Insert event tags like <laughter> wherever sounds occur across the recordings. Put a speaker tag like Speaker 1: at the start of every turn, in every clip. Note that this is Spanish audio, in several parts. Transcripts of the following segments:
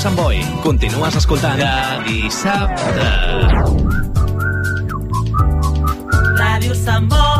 Speaker 1: Sant Boi. Continues escoltant de dissabte.
Speaker 2: Ràdio Sant Boi.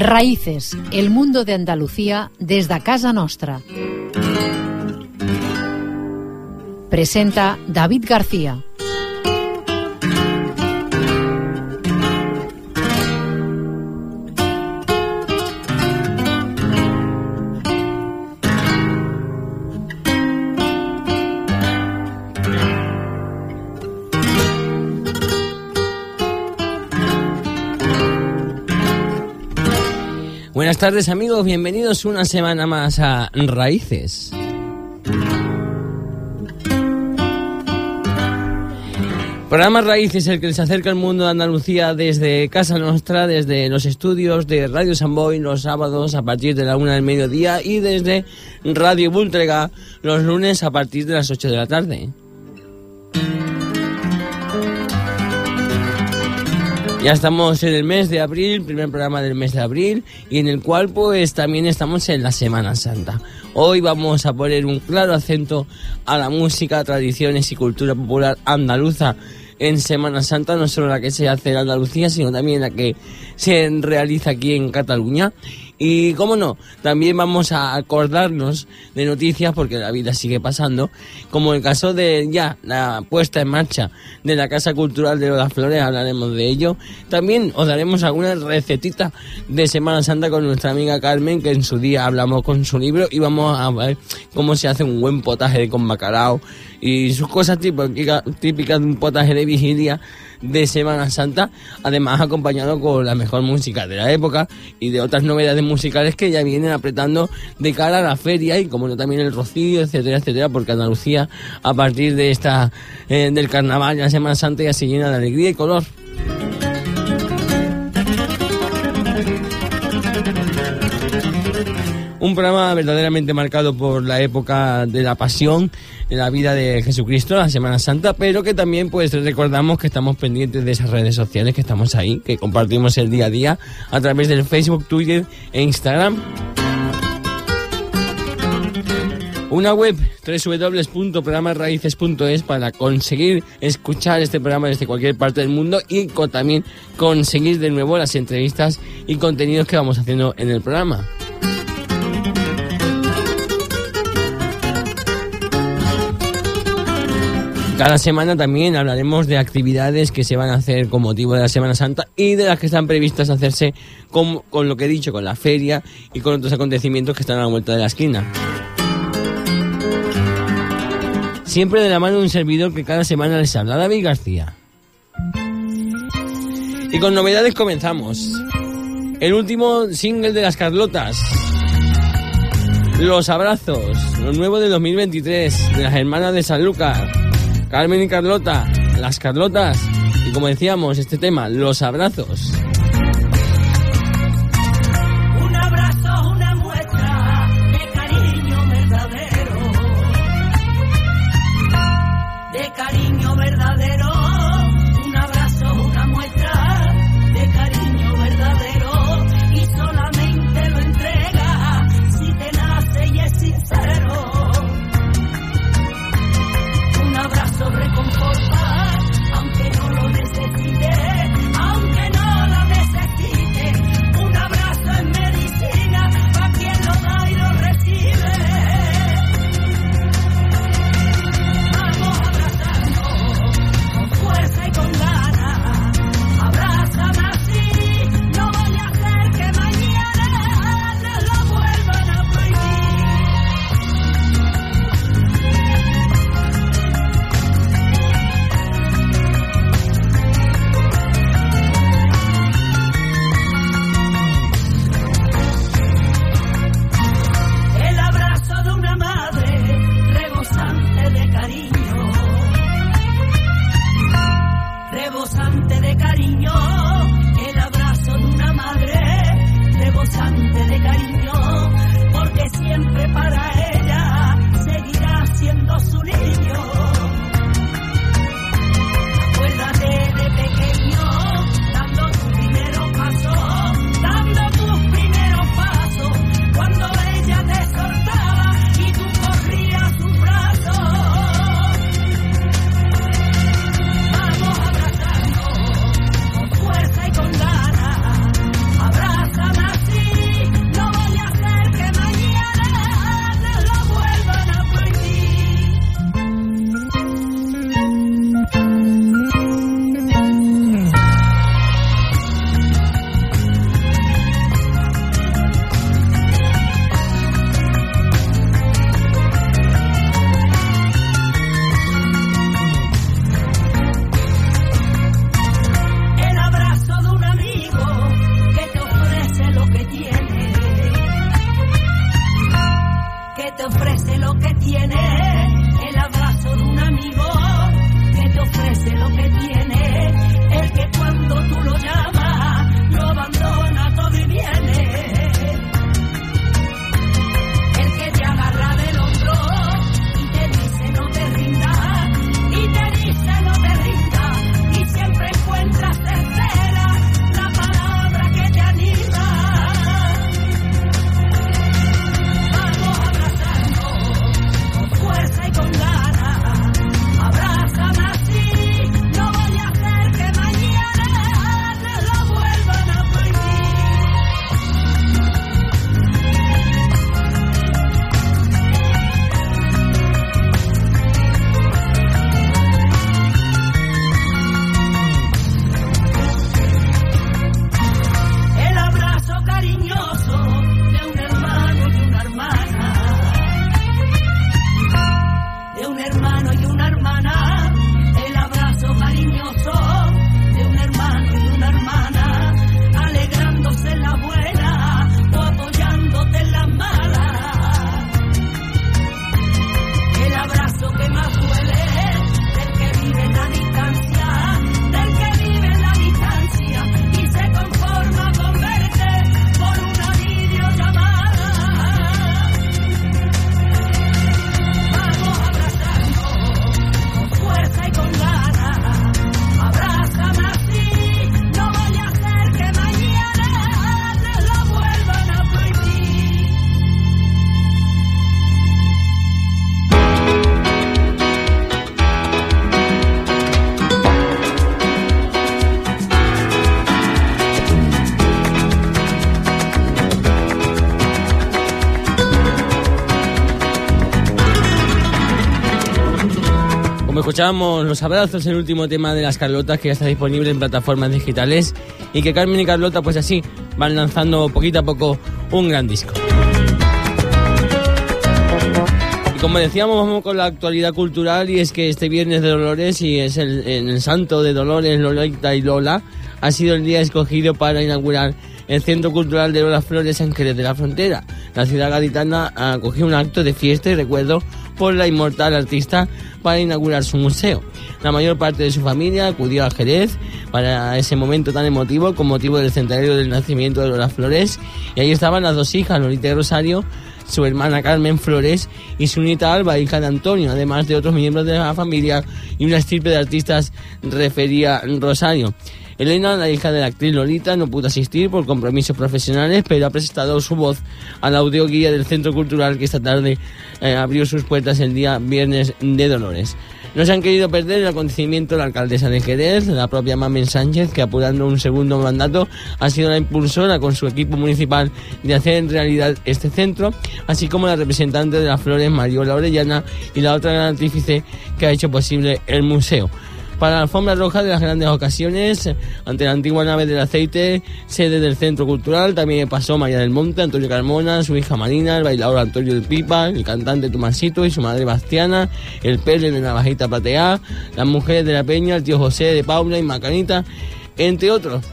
Speaker 3: Raíces, el mundo de Andalucía desde a casa nostra. Presenta David García.
Speaker 4: Buenas tardes amigos, bienvenidos una semana más a Raíces. Programa Raíces, el que les acerca al mundo de Andalucía desde Casa Nostra, desde los estudios de Radio San Boy los sábados a partir de la una del mediodía y desde Radio Bultrega los lunes a partir de las 8 de la tarde. Ya estamos en el mes de abril, primer programa del mes de abril, y en el cual pues también estamos en la Semana Santa. Hoy vamos a poner un claro acento a la música, tradiciones y cultura popular andaluza en Semana Santa, no solo la que se hace en Andalucía, sino también la que se realiza aquí en Cataluña. Y cómo no, también vamos a acordarnos de noticias porque la vida sigue pasando, como el caso de ya la puesta en marcha de la Casa Cultural de las Flores, hablaremos de ello. También os daremos alguna recetita de Semana Santa con nuestra amiga Carmen, que en su día hablamos con su libro y vamos a ver cómo se hace un buen potaje con bacalao y sus cosas típicas, típicas de un potaje de vigilia de Semana Santa, además acompañado con la mejor música de la época y de otras novedades musicales que ya vienen apretando de cara a la feria y como no también el rocío, etcétera, etcétera, porque Andalucía a partir de esta eh, del carnaval, la Semana Santa ya se llena de alegría y color. Un programa verdaderamente marcado por la época de la pasión, de la vida de Jesucristo, la Semana Santa, pero que también pues recordamos que estamos pendientes de esas redes sociales, que estamos ahí, que compartimos el día a día a través del Facebook, Twitter e Instagram. Una web www.programasraíces.es para conseguir escuchar este programa desde cualquier parte del mundo y también conseguir de nuevo las entrevistas y contenidos que vamos haciendo en el programa.
Speaker 5: Cada semana también hablaremos de actividades que se van a hacer con motivo de la Semana Santa y de las que están previstas hacerse con, lo que he dicho, con la feria y con otros acontecimientos que están a la vuelta de la esquina. Siempre de la mano de un servidor que cada semana les habla, David García. Y con novedades comenzamos. El último single de las Carlotas. Los abrazos, lo nuevo de 2023, de las hermanas de San Lucas. Carmen y Carlota, las Carlotas. Y como decíamos, este tema, los abrazos.
Speaker 4: Escuchamos Los Abrazos, el último tema de las Carlotas que ya está disponible en plataformas digitales y que Carmen y Carlota pues así van lanzando poquito a poco un gran disco. Y como decíamos, vamos con la actualidad cultural y es que este viernes de Dolores y es el, en el santo de Dolores, Lolita y Lola, ha sido el día escogido para inaugurar el Centro Cultural de Lola Flores en Jerez de la Frontera. La ciudad gaditana acogió un acto de fiesta y recuerdo por la inmortal artista para inaugurar su museo. La mayor parte de su familia acudió a Jerez para ese momento tan emotivo con motivo del centenario del nacimiento de Lola Flores y ahí estaban las dos hijas, Lolita y Rosario, su hermana Carmen Flores y su nieta Alba, hija de Antonio, además de otros miembros de la familia y una estirpe de artistas refería Rosario. Elena, la hija de la actriz Lolita, no pudo asistir por compromisos profesionales, pero ha prestado su voz a la audioguía del Centro Cultural que esta tarde eh, abrió sus puertas el día viernes de Dolores. No se han querido perder el acontecimiento la alcaldesa de Jerez, la propia Mamen Sánchez, que apurando un segundo mandato ha sido la impulsora con su equipo municipal de hacer en realidad este centro, así como la representante de las flores Mariola Orellana y la otra gran artífice que ha hecho posible el museo para la alfombra roja de las grandes ocasiones ante la antigua nave del aceite, sede del Centro Cultural. También pasó María del Monte, Antonio Carmona, su hija Marina, el bailador Antonio del Pipa, el cantante Tomasito y su madre Bastiana, el Pele de Navajita Plateá, las mujeres de la Peña, el tío José de Paula y Macanita, entre otros.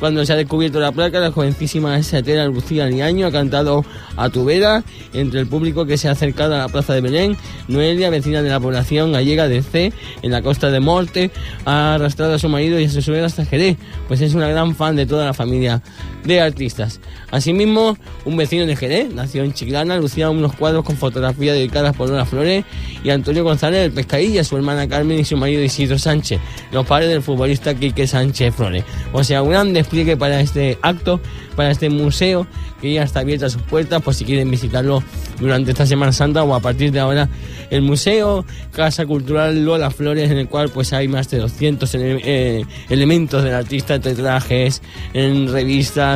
Speaker 4: Cuando se ha descubierto la placa, la jovencísima setera Lucía Liaño ha cantado a tu vera entre el público que se ha acercado a la plaza de Belén. Noelia, vecina de la población gallega de C, en la costa de Morte, ha arrastrado a su marido y a su suegra hasta Jerez, pues es una gran fan de toda la familia de artistas. Asimismo, un vecino de Jerez, nació en Chiclana, lucía unos cuadros con fotografías dedicadas por Lola Flores y Antonio González del Pescadilla, su hermana Carmen y su marido Isidro Sánchez, los padres del futbolista Quique Sánchez Flores. O sea, un gran despliegue para este acto, para este museo que ya está abierto a sus puertas, por si quieren visitarlo durante esta Semana Santa o a partir de ahora. El museo, Casa Cultural Lola Flores, en el cual pues hay más de 200 ele- eh, elementos del artista, entre trajes, en revistas,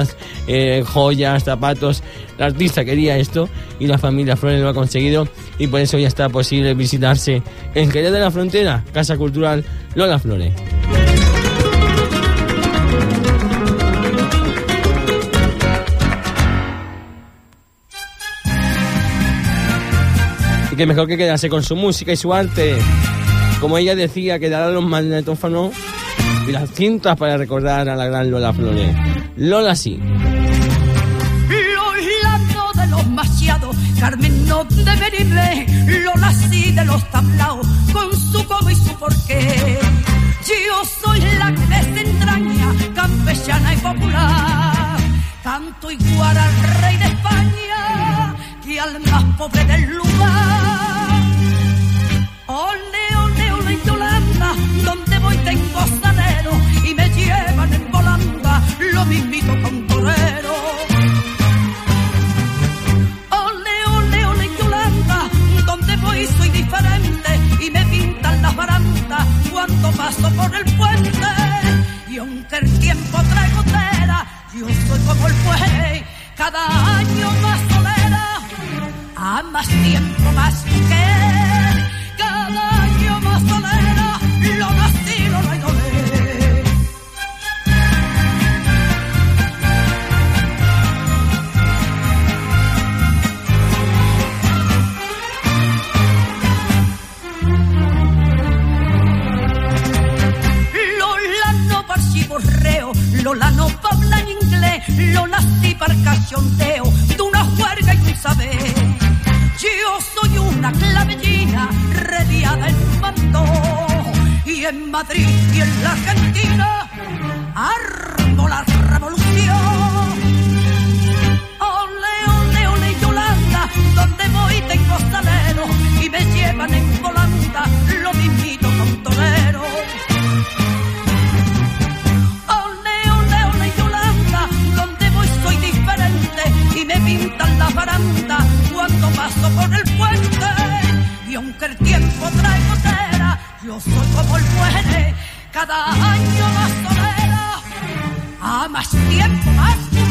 Speaker 4: eh, joyas, zapatos. El artista quería esto y la familia Flores lo ha conseguido y por eso ya está posible visitarse en Jerez de la Frontera, Casa Cultural Lola Flores. Y que mejor que quedarse con su música y su arte. Como ella decía, que dará los magnetófonos y las cintas para recordar a la gran Lola Flores. Lola sí.
Speaker 2: De los maciados, Carmen no de Merible, Lola sí de los tablaos, con su cómo y su porqué. Yo soy la que desentraña, campesana y popular. Canto igual al rey de España que al más pobre del lugar. Buey, cada año más solera, a más tiempo más más tiempo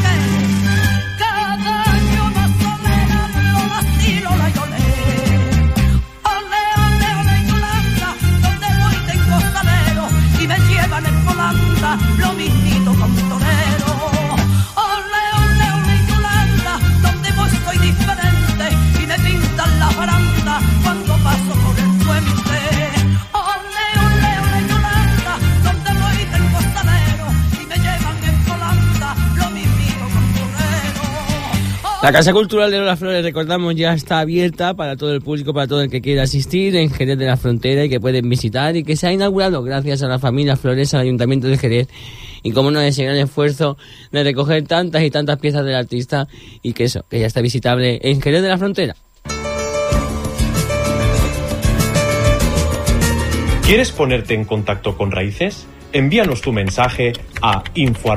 Speaker 2: La
Speaker 4: Casa Cultural de Las Flores, recordamos, ya está abierta para todo el público, para todo el que quiera asistir en Jerez de la Frontera y que pueden visitar y que se ha inaugurado gracias a la familia Flores, al Ayuntamiento de Jerez y como no ese gran esfuerzo de recoger tantas y tantas piezas del artista y que eso, que ya está visitable en Jerez de la Frontera.
Speaker 6: ¿Quieres ponerte en contacto con Raíces? Envíanos tu mensaje a info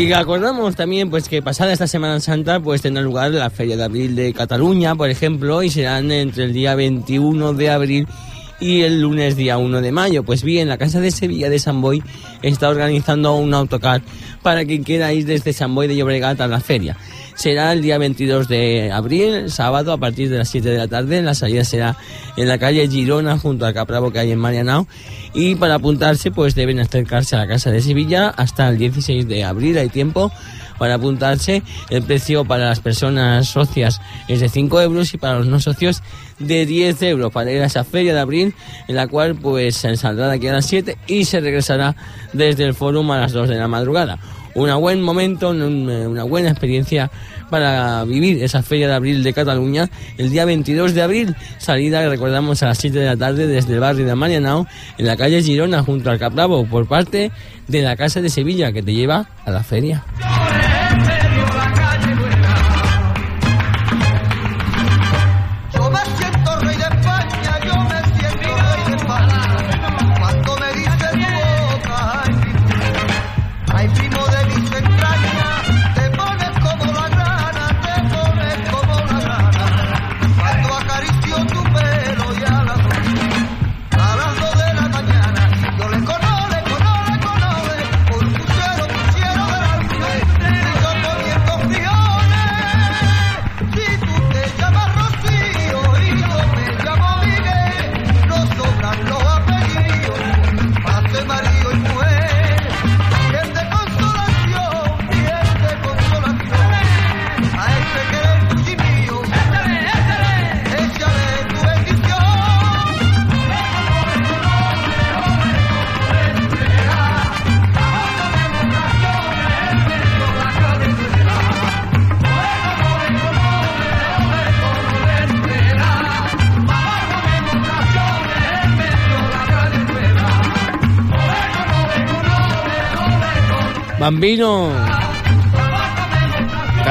Speaker 4: Y acordamos también pues que pasada esta Semana Santa pues tendrá lugar la Feria de Abril de Cataluña, por ejemplo, y serán entre el día 21 de abril y el lunes día 1 de mayo. Pues bien, la Casa de Sevilla de San Boy está organizando un autocar para quiera ir desde San Boy de Llobregat a la feria. Será el día 22 de abril, sábado, a partir de las 7 de la tarde. La salida será en la calle Girona, junto al Capravo que hay en Marianao. Y para apuntarse, pues deben acercarse a la Casa de Sevilla hasta el 16 de abril. Hay tiempo para apuntarse. El precio para las personas socias es de 5 euros y para los no socios de 10 euros para ir a esa feria de abril, en la cual pues se saldrá de aquí a las 7 y se regresará desde el fórum a las 2 de la madrugada. Un buen momento, un- una buena experiencia para vivir esa feria de abril de Cataluña el día 22 de abril. Salida, recordamos, a las 7 de la tarde desde el barrio de Marianao, en la calle Girona, junto al Capravo, por parte de la Casa de Sevilla, que te lleva a la feria.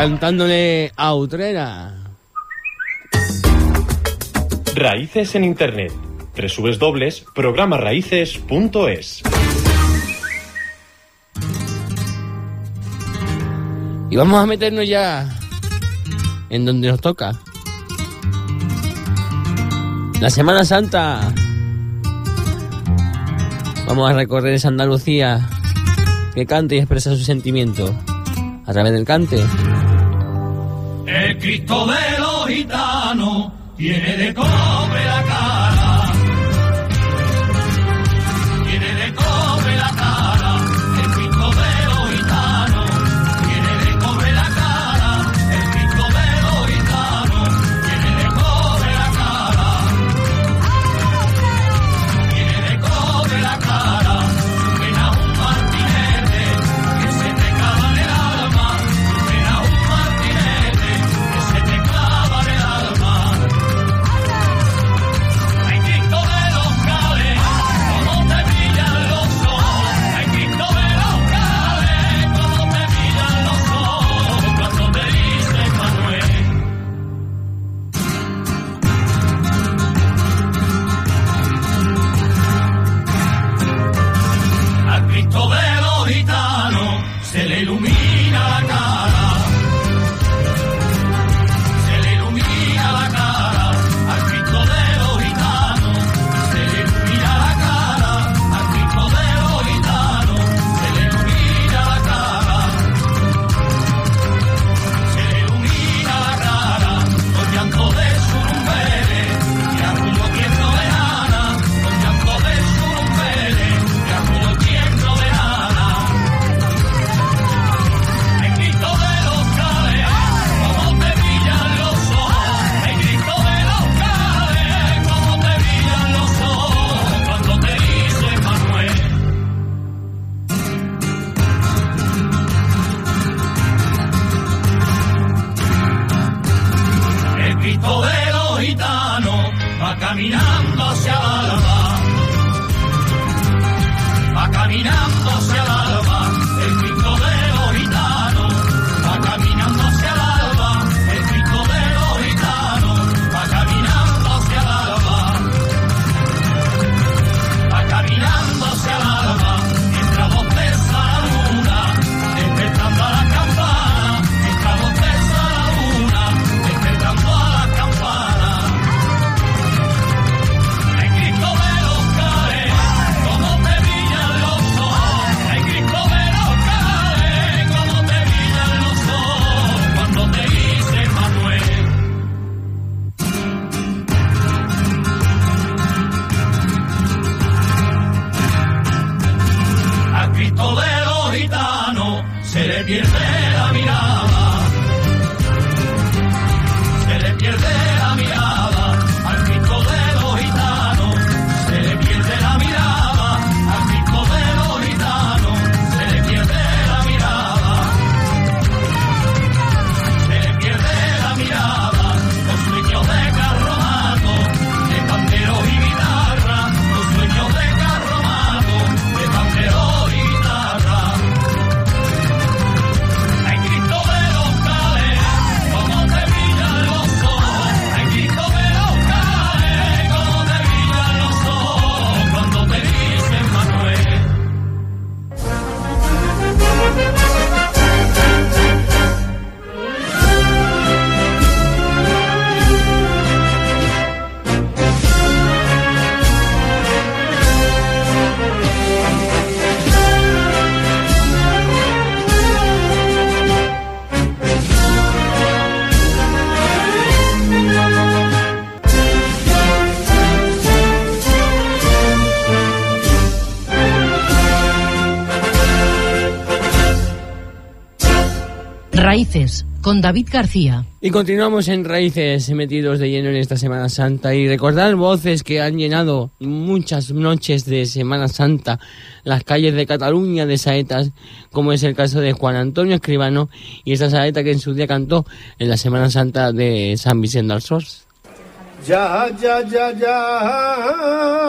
Speaker 4: Cantándole a Utrera.
Speaker 6: Raíces en Internet. www.programaraíces.es.
Speaker 4: Y vamos a meternos ya en donde nos toca. La Semana Santa. Vamos a recorrer esa Andalucía que canta y expresa su sentimiento a través del cante.
Speaker 7: Cristo de los gitanos tiene de cobre la cara. con
Speaker 3: David García.
Speaker 4: Y continuamos en Raíces, metidos de lleno en esta Semana Santa y recordar voces que han llenado muchas noches de Semana Santa las calles de Cataluña de saetas, como es el caso de Juan Antonio Escribano y esa saeta que en su día cantó en la Semana Santa de San Vicente al Sors.
Speaker 8: Ya, ya, ya, ya.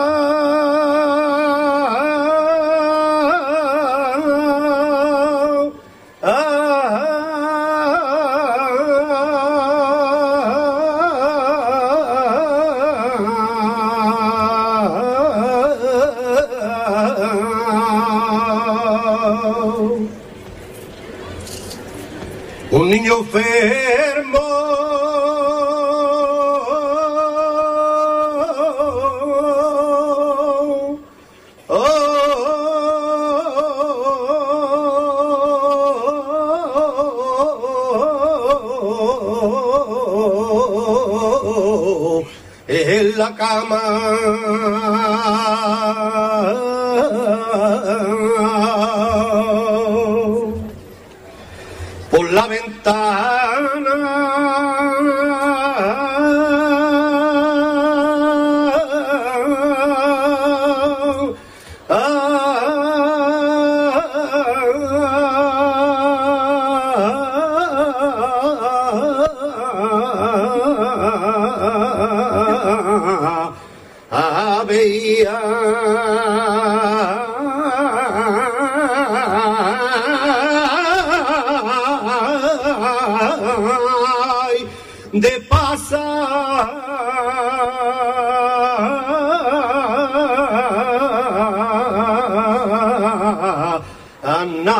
Speaker 8: por la ventana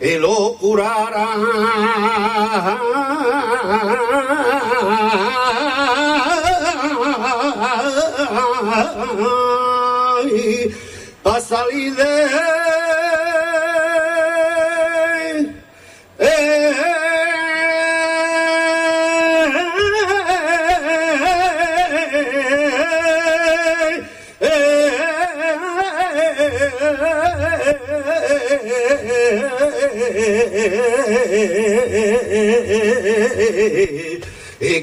Speaker 8: y lo curará a salir de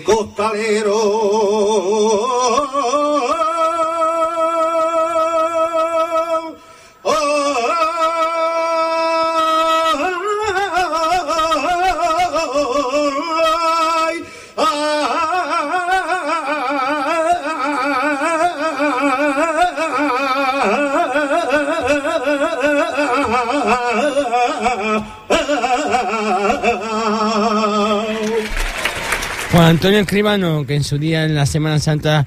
Speaker 8: costalero.
Speaker 9: Antonio Escribano, que en su día en la Semana Santa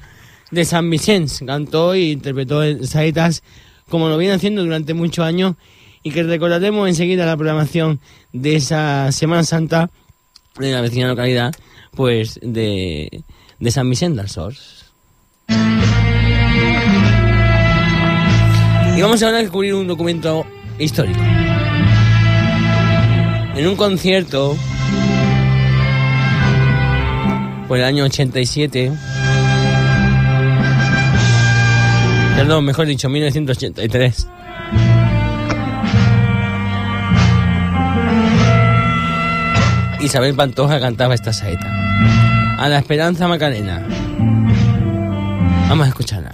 Speaker 9: de San Vicente cantó e interpretó saetas como lo viene haciendo durante muchos años y que recordaremos enseguida la programación de esa Semana Santa de la vecina localidad pues de, de San Vicente del Sors. Y vamos ahora a descubrir un documento histórico. En un concierto por el año 87. Perdón, mejor dicho, 1983. Isabel Pantoja cantaba esta saeta. A la Esperanza Macarena. Vamos a escucharla.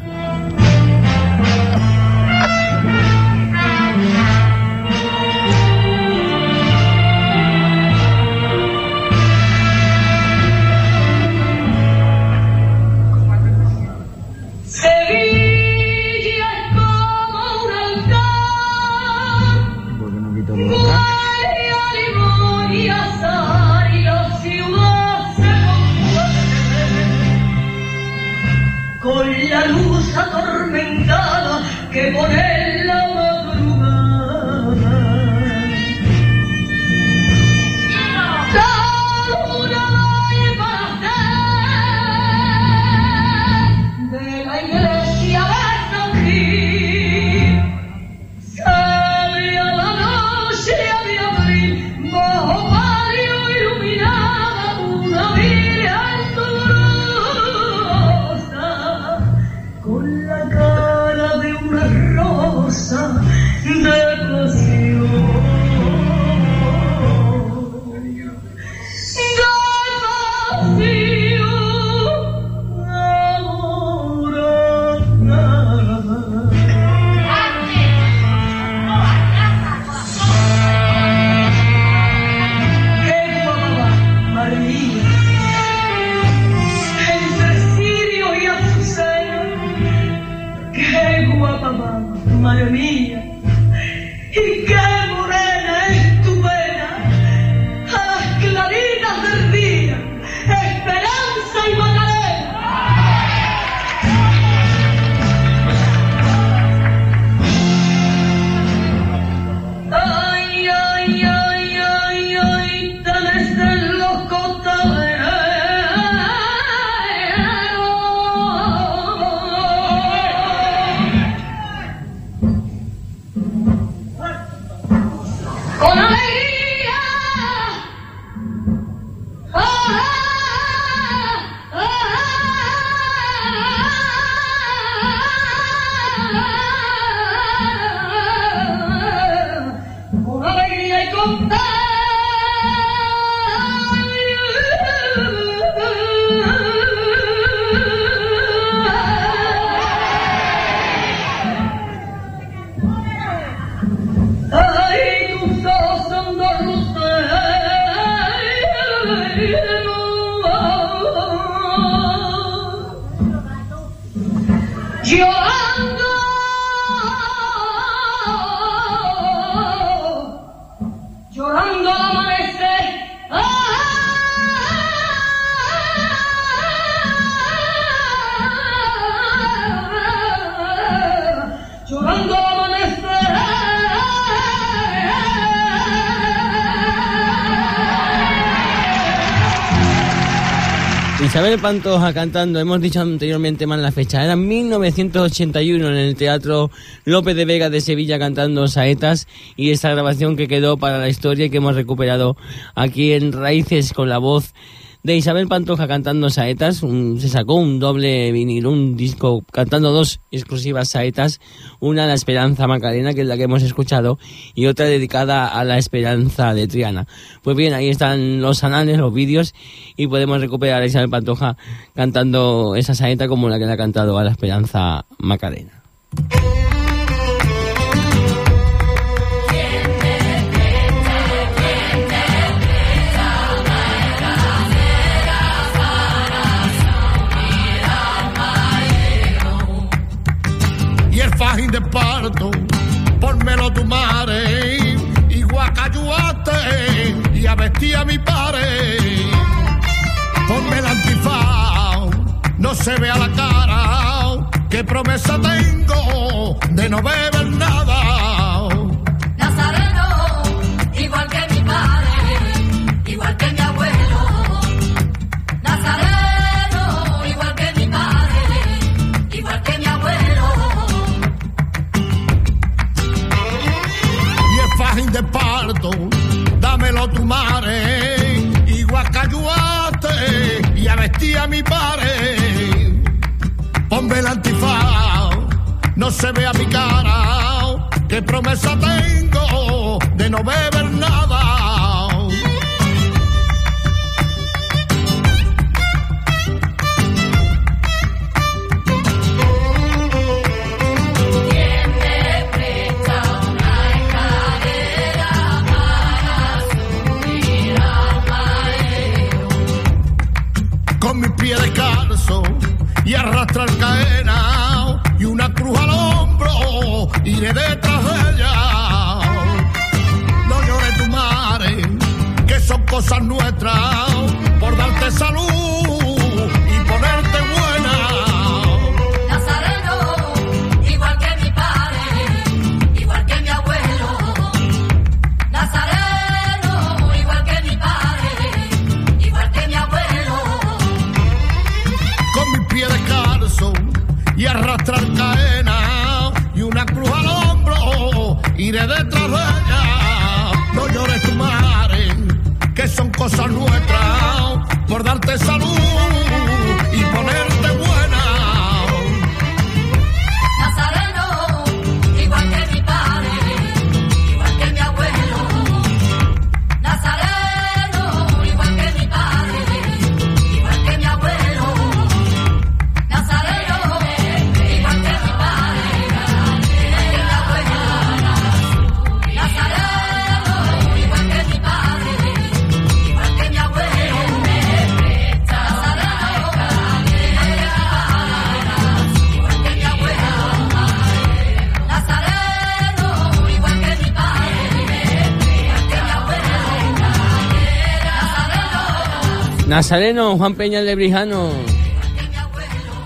Speaker 4: Isabel Pantoja cantando, hemos dicho anteriormente mal la fecha, era 1981 en el Teatro López de Vega de Sevilla cantando Saetas y esta grabación que quedó para la historia y que hemos recuperado aquí en Raíces con la voz de Isabel Pantoja cantando saetas, se sacó un doble vinilo, un disco cantando dos exclusivas saetas, una La Esperanza Macarena, que es la que hemos escuchado, y otra dedicada a la Esperanza de Triana. Pues bien, ahí están los anales, los vídeos, y podemos recuperar a Isabel Pantoja cantando esa saeta como la que le ha cantado a la Esperanza Macarena.
Speaker 10: Y a vestir a mi padre. Ponme el antifaz, no se vea la cara, qué promesa tengo de no beber nada.
Speaker 2: Nazareno,
Speaker 4: Juan Peña de Brijano.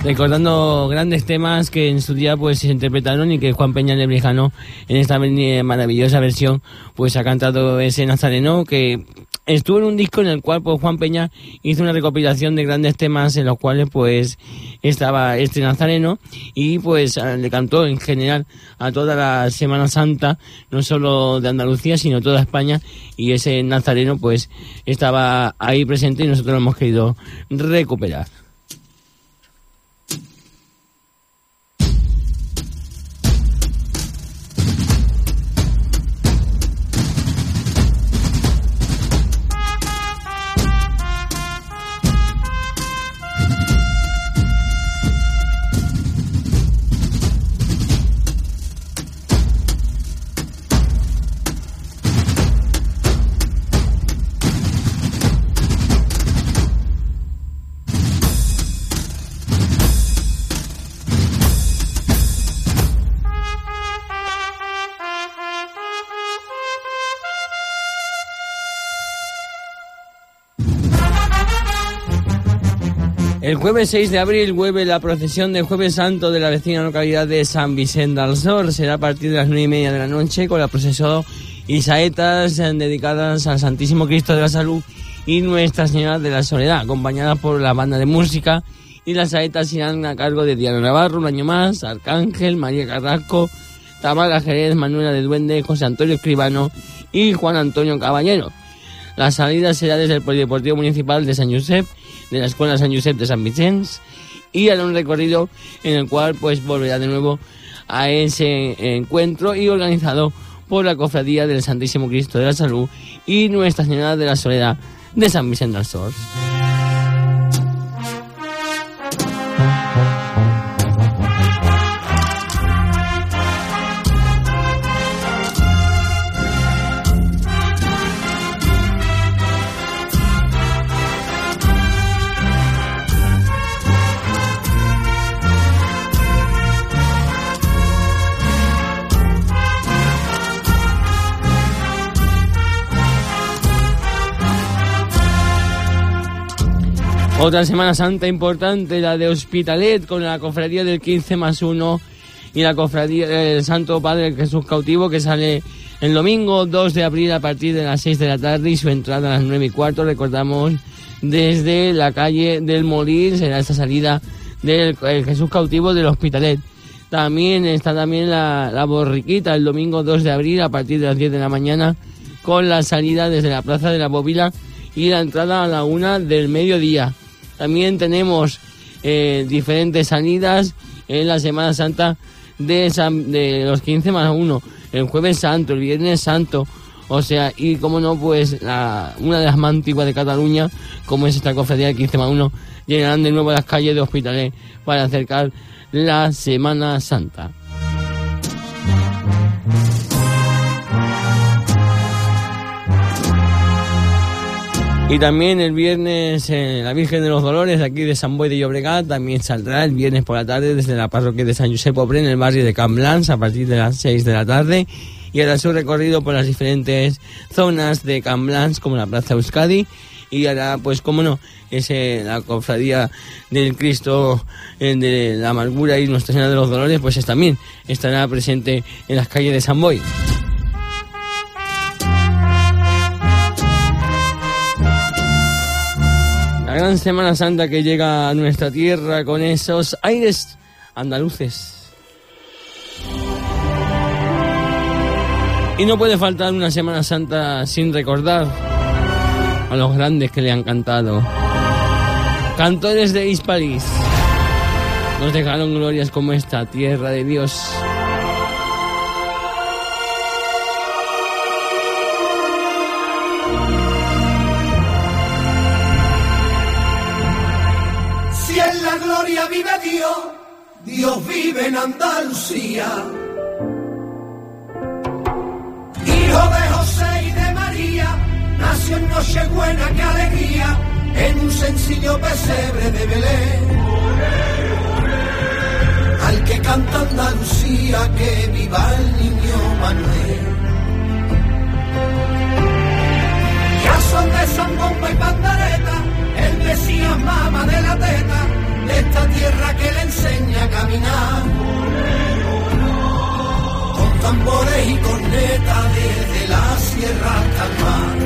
Speaker 4: Recordando grandes temas que en su día pues se interpretaron y que Juan Peña de Brijano en esta maravillosa versión pues ha cantado ese Nazareno que estuvo en un disco en el cual pues Juan Peña hizo una recopilación de grandes temas en los cuales pues estaba este Nazareno y pues le cantó en general a toda la Semana Santa, no solo de Andalucía sino toda España y ese Nazareno pues estaba ahí presente y nosotros lo hemos querido recuperar. Jueves 6 de abril vuelve la procesión del Jueves Santo de la vecina localidad de San Vicente del Sor. Será a partir de las 9 y media de la noche con la procesión y saetas dedicadas al Santísimo Cristo de la Salud y Nuestra Señora de la Soledad, acompañada por la banda de música y las saetas irán a cargo de Diana Navarro un año más, Arcángel, María Carrasco, Tamara Jerez, Manuela de Duende, José Antonio Escribano y Juan Antonio Caballero. La salida será desde el Polideportivo Municipal de San Josep, de la Escuela San Josep de San Vicente, y hará un recorrido en el cual pues volverá de nuevo a ese encuentro y organizado por la Cofradía del Santísimo Cristo de la Salud y Nuestra Señora de la Soledad de San Vicente del Sor. Otra Semana Santa importante, la de Hospitalet, con la cofradía del 15 más 1 y la cofradía del Santo Padre Jesús Cautivo, que sale el domingo 2 de abril a partir de las 6 de la tarde y su entrada a las 9 y cuarto, recordamos, desde la calle del Morir, será esta salida del el Jesús Cautivo del Hospitalet. También está también la, la borriquita el domingo 2 de abril a partir de las 10 de la mañana con la salida desde la Plaza de la Bóvila y la entrada a la una del mediodía. También tenemos eh, diferentes salidas en la Semana Santa de, los 15 más 1, el jueves santo, el viernes santo, o sea, y como no, pues una de las más antiguas de Cataluña, como es esta cofradía del 15 más 1, llenarán de nuevo las calles de Hospitalet para acercar la Semana Santa. Y también el viernes eh, la Virgen de los Dolores aquí de San Boy de Llobregat también saldrá el viernes por la tarde desde la parroquia de San Josep Obre en el barrio de Camblans a partir de las 6 de la tarde y hará su recorrido por las diferentes zonas de Camblans como la Plaza Euskadi y hará pues como no ese la cofradía del Cristo eh, de la Amargura y Nuestra Señora de los Dolores pues es, también estará presente en las calles de San Boy. La gran Semana Santa que llega a nuestra tierra con esos aires andaluces. Y no puede faltar una Semana Santa sin recordar a los grandes que le han cantado. Cantores de Hispalis nos dejaron glorias como esta tierra de Dios.
Speaker 11: Dios vive en Andalucía. Hijo de José y de María, nació en Nochebuena, qué alegría, en un sencillo pesebre de Belén. Al que canta Andalucía, que viva el niño Manuel. Ya son de San Bomba y Pandareta, el Mesías mama de la teta, esta tierra que le enseña a caminar. Con tambores y cornetas desde la sierra hasta el mar.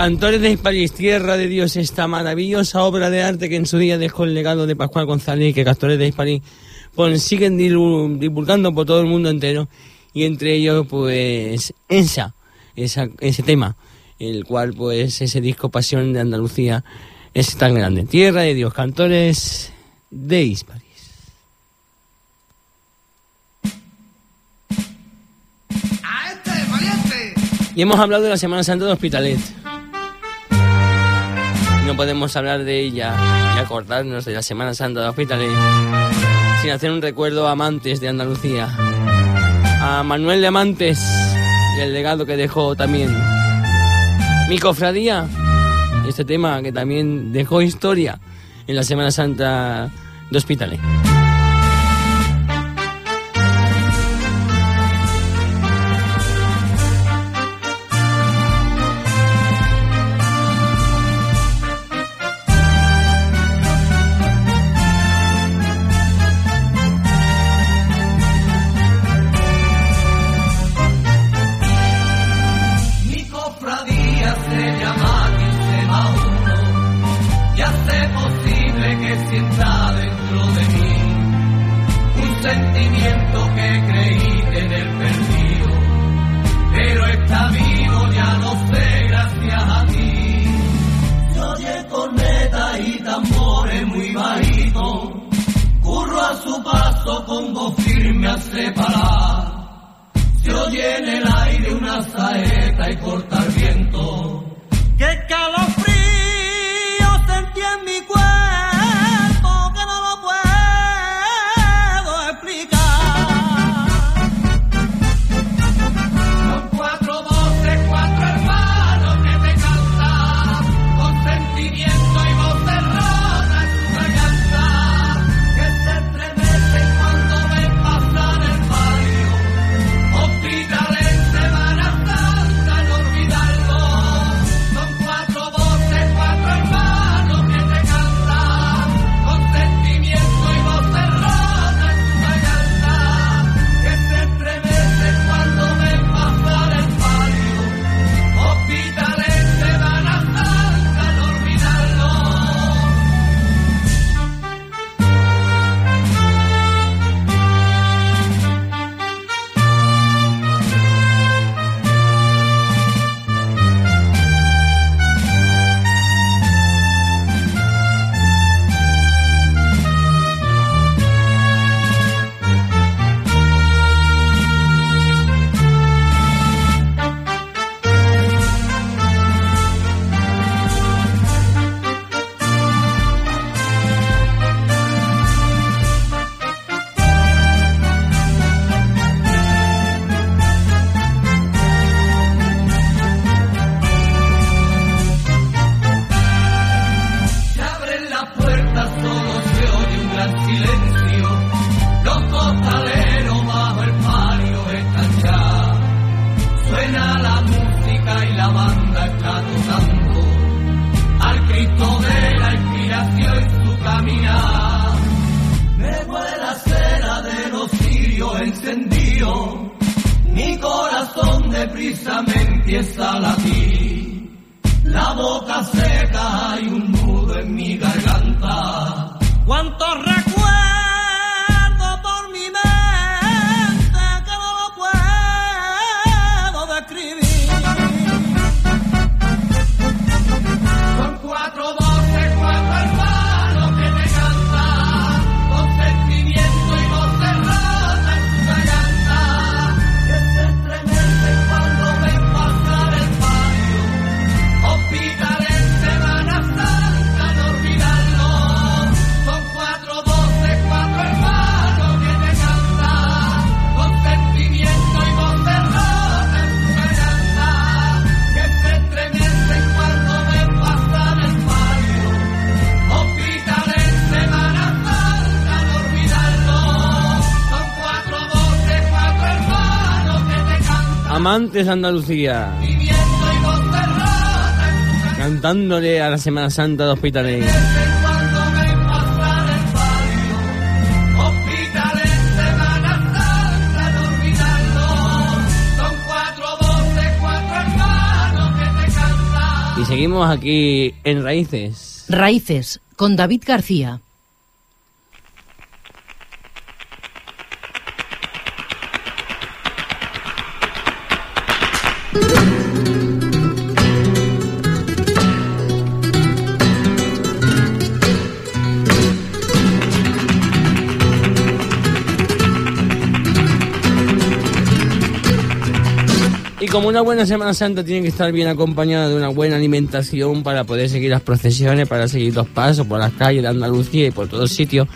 Speaker 7: Cantores de
Speaker 4: Hispalis, Tierra de Dios, esta maravillosa obra de arte que en su día dejó el legado de Pascual González y que Cantores de Hispalis pues, siguen divulgando por todo el mundo entero y entre ellos pues esa, esa, ese tema, el cual pues ese disco Pasión de Andalucía es tan grande. Tierra de Dios, Cantores de Hispalis.
Speaker 7: ¡A este!
Speaker 4: Y hemos hablado de la Semana Santa de Hospitalet. No podemos hablar de ella y acordarnos de la Semana Santa de Hospitalet sin hacer un recuerdo a Amantes de Andalucía. A Manuel de Amantes y el legado que dejó también. Mi cofradía, este tema que también dejó historia en la Semana Santa de Hospitalet.
Speaker 7: Firme a separar. Se oye el aire una saeta y corta deprisa me empieza a latir. La boca seca y un nudo en mi garganta. ¿Cuántos
Speaker 4: amantes Andalucía. Cantándole a la Semana Santa de Hospitalet. Y seguimos aquí en Raíces.
Speaker 3: Raíces, con David García.
Speaker 4: Y como una buena Semana Santa tiene que estar bien acompañada de una buena alimentación para poder seguir las procesiones, para seguir los pasos por las calles de Andalucía y por todos sitios,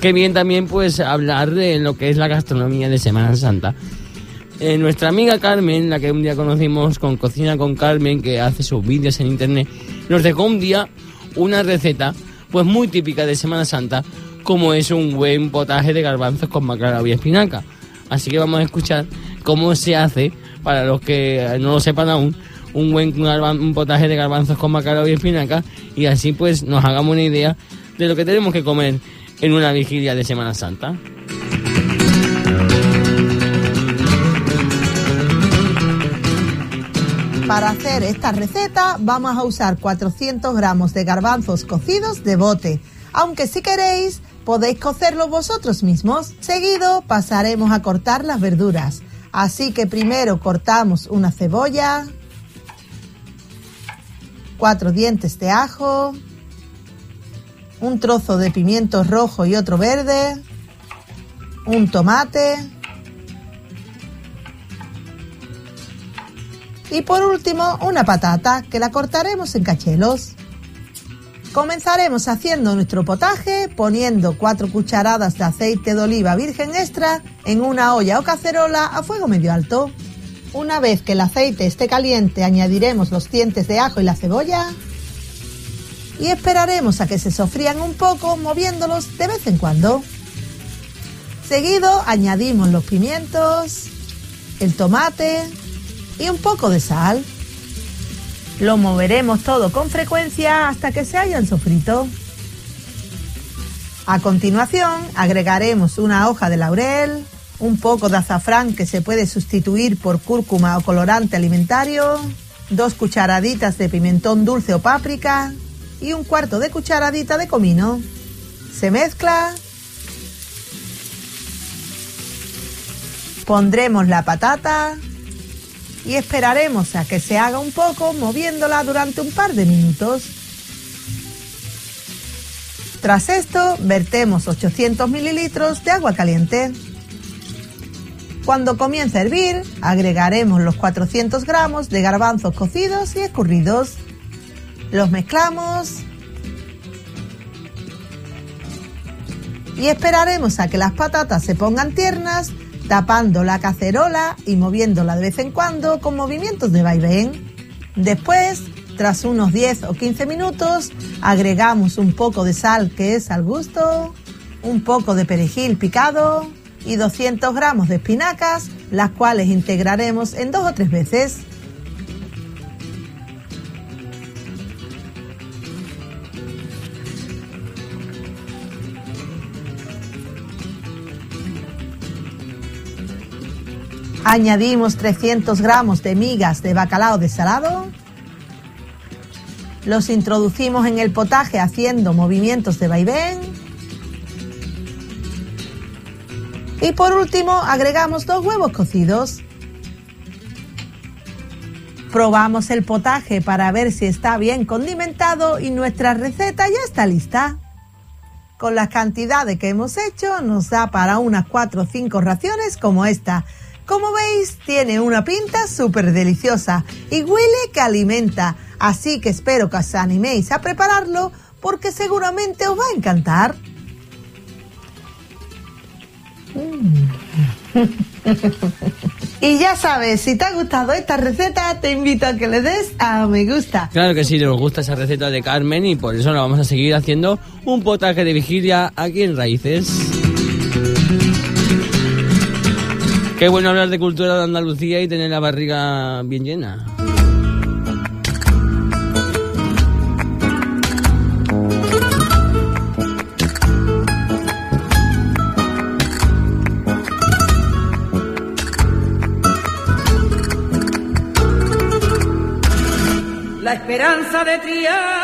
Speaker 4: que bien también pues hablar de lo que es la gastronomía de Semana Santa. Eh, nuestra amiga Carmen, la que un día conocimos con Cocina con Carmen, que hace sus vídeos en internet, nos dejó un día una receta pues muy típica de Semana Santa, como es un buen potaje de garbanzos con macalao y espinaca. Así que vamos a escuchar cómo se hace, para los que no lo sepan aún, un buen un potaje de garbanzos con macalao y espinaca y así pues nos hagamos una idea de lo que tenemos que comer en una vigilia de Semana Santa.
Speaker 12: Para hacer esta receta vamos a usar 400 gramos de garbanzos cocidos de bote, aunque si queréis podéis cocerlos vosotros mismos. Seguido pasaremos a cortar las verduras, así que primero cortamos una cebolla, cuatro dientes de ajo, un trozo de pimiento rojo y otro verde, un tomate, Y por último, una patata que la cortaremos en cachelos. Comenzaremos haciendo nuestro potaje poniendo 4 cucharadas de aceite de oliva virgen extra en una olla o cacerola a fuego medio alto. Una vez que el aceite esté caliente añadiremos los dientes de ajo y la cebolla y esperaremos a que se sofrían un poco moviéndolos de vez en cuando. Seguido añadimos los pimientos, el tomate y un poco de sal. Lo moveremos todo con frecuencia hasta que se hayan sofrito. A continuación agregaremos una hoja de laurel, un poco de azafrán que se puede sustituir por cúrcuma o colorante alimentario, dos cucharaditas de pimentón dulce o páprica y un cuarto de cucharadita de comino. Se mezcla. Pondremos la patata y esperaremos a que se haga un poco moviéndola durante un par de minutos. Tras esto, vertemos 800 mililitros de agua caliente. Cuando comience a hervir, agregaremos los 400 gramos de garbanzos cocidos y escurridos. Los mezclamos y esperaremos a que las patatas se pongan tiernas, tapando la cacerola y moviéndola de vez en cuando con movimientos de vaivén. Después, tras unos 10 o 15 minutos, agregamos un poco de sal que es al gusto, un poco de perejil picado y 200 gramos de espinacas, las cuales integraremos en dos o tres veces. Añadimos 300 gramos de migas de bacalao desalado. Los introducimos en el potaje haciendo movimientos de vaivén. Y por último agregamos dos huevos cocidos. Probamos el potaje para ver si está bien condimentado y nuestra receta ya está lista. Con las cantidades que hemos hecho nos da para unas 4 o 5 raciones como esta. Como veis, tiene una pinta súper deliciosa y huele que alimenta. Así que espero que os animéis a prepararlo porque seguramente os va a encantar. <laughs> y ya sabes, si te ha gustado esta receta, te invito a que le des a me gusta.
Speaker 4: Claro que sí, nos gusta esa receta de Carmen y por eso la vamos a seguir haciendo un potaje de vigilia aquí en Raíces. Qué bueno hablar de cultura de Andalucía y tener la barriga bien llena.
Speaker 2: La esperanza de Triana.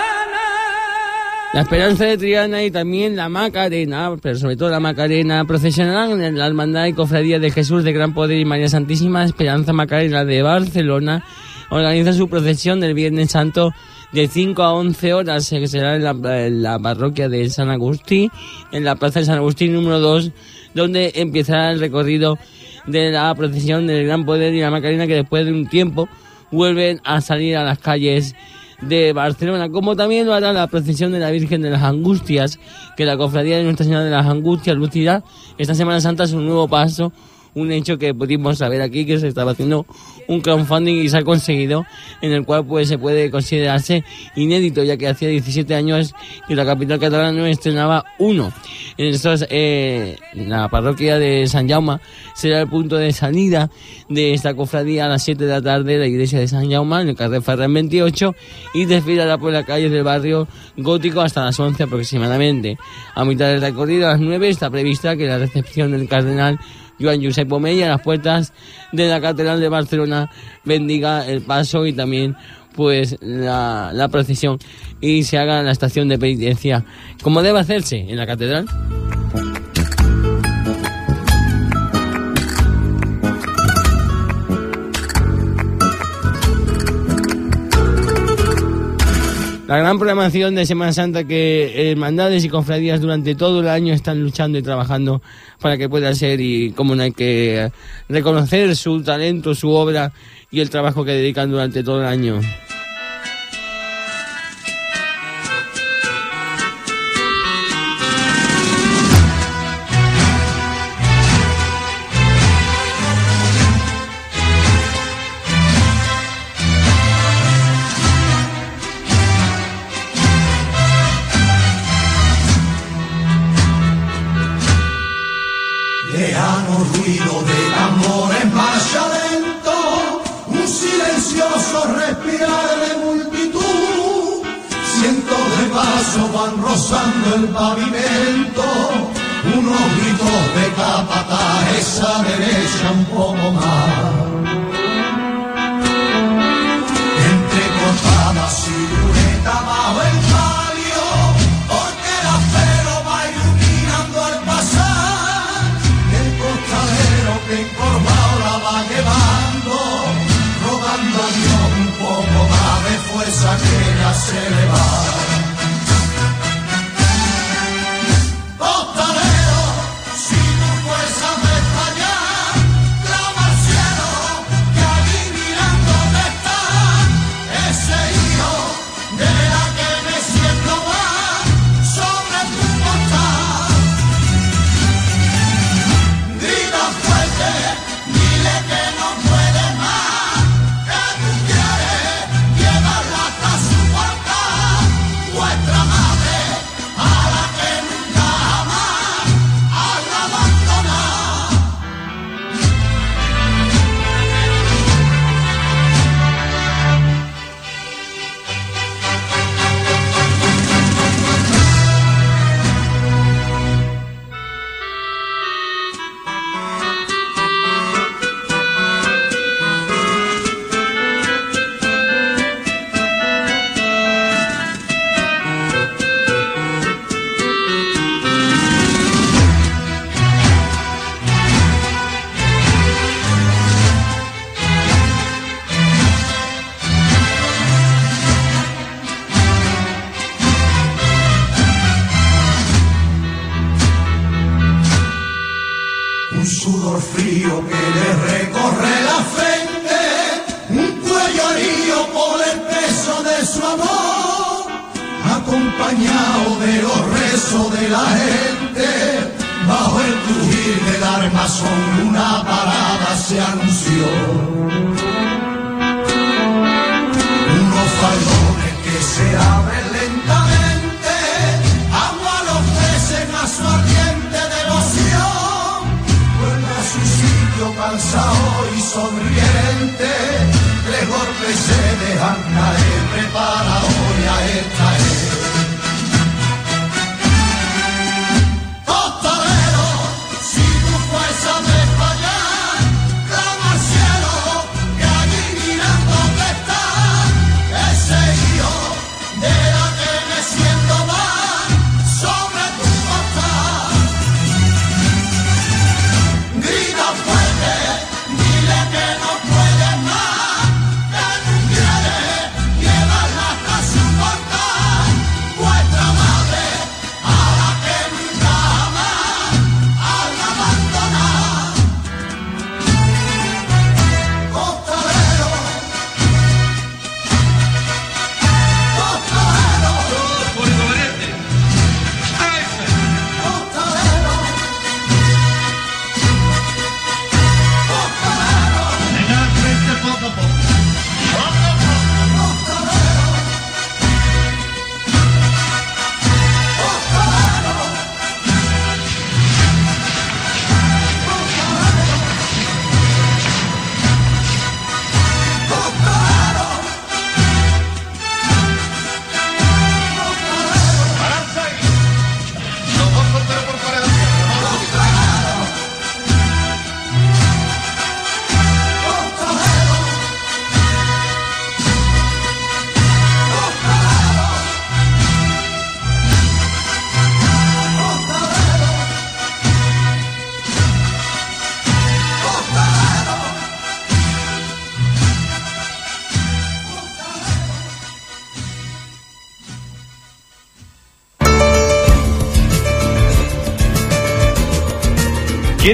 Speaker 4: La Esperanza de Triana y también la Macarena, pero sobre todo la Macarena, procesionarán en la Hermandad y Cofradía de Jesús de Gran Poder y María Santísima Esperanza Macarena de Barcelona. Organiza su procesión del Viernes Santo de 5 a 11 horas, que será en la, en la parroquia de San Agustín, en la Plaza de San Agustín número 2, donde empezará el recorrido de la procesión del Gran Poder y la Macarena, que después de un tiempo vuelven a salir a las calles de Barcelona, como también lo hará la procesión de la Virgen de las Angustias, que la cofradía de Nuestra Señora de las Angustias lucirá esta Semana Santa es un nuevo paso, un hecho que pudimos saber aquí que se estaba haciendo un crowdfunding y se ha conseguido, en el cual pues se puede considerarse inédito, ya que hacía 17 años que la capital catalana no estrenaba uno. En estos, eh, la parroquia de San Jaume será el punto de salida de esta cofradía a las 7 de la tarde, la iglesia de San Jaume, en el carrer Ferran 28, y desfilará por las calles del barrio gótico hasta las 11 aproximadamente. A mitad del recorrido, a las 9, está prevista que la recepción del cardenal Joan Josep Omella a las puertas de la Catedral de Barcelona bendiga el paso y también pues la, la procesión y se haga la estación de penitencia como debe hacerse en la catedral. La gran programación de Semana Santa que hermandades y confradías durante todo el año están luchando y trabajando para que pueda ser y como no hay que reconocer su talento, su obra y el trabajo que dedican durante todo el año.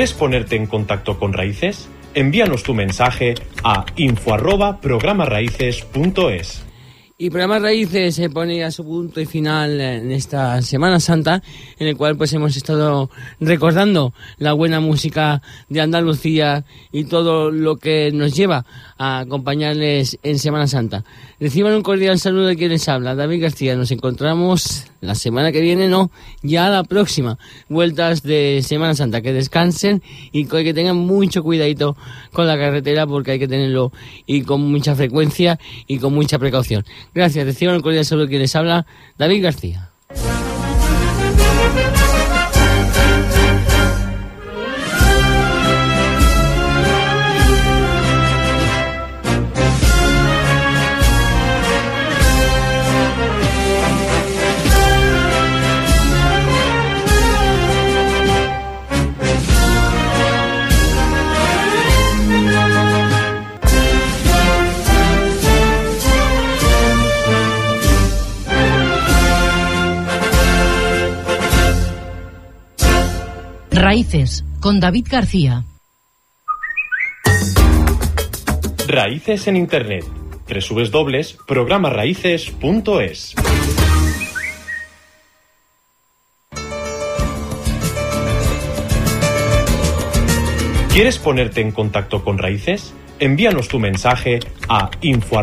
Speaker 8: ¿Quieres
Speaker 6: ponerte en contacto con Raíces? Envíanos tu mensaje a info arroba programarraíces.es.
Speaker 4: Y Programa Raíces se pone a su punto y final en esta Semana Santa, en el cual pues hemos estado recordando la buena música de Andalucía y todo lo que nos lleva a acompañarles en Semana Santa. Reciban un cordial saludo de quien les habla, David García. Nos encontramos la semana que viene, no, ya la próxima. Vueltas de Semana Santa. Que descansen y que tengan mucho cuidadito con la carretera porque hay que tenerlo y con mucha frecuencia y con mucha precaución. Gracias. Reciban un cordial saludo quien les habla, David García.
Speaker 3: Raíces, con David García.
Speaker 6: Raíces en Internet. www.programarraíces.es. ¿Quieres ponerte en contacto con Raíces? Envíanos tu mensaje a info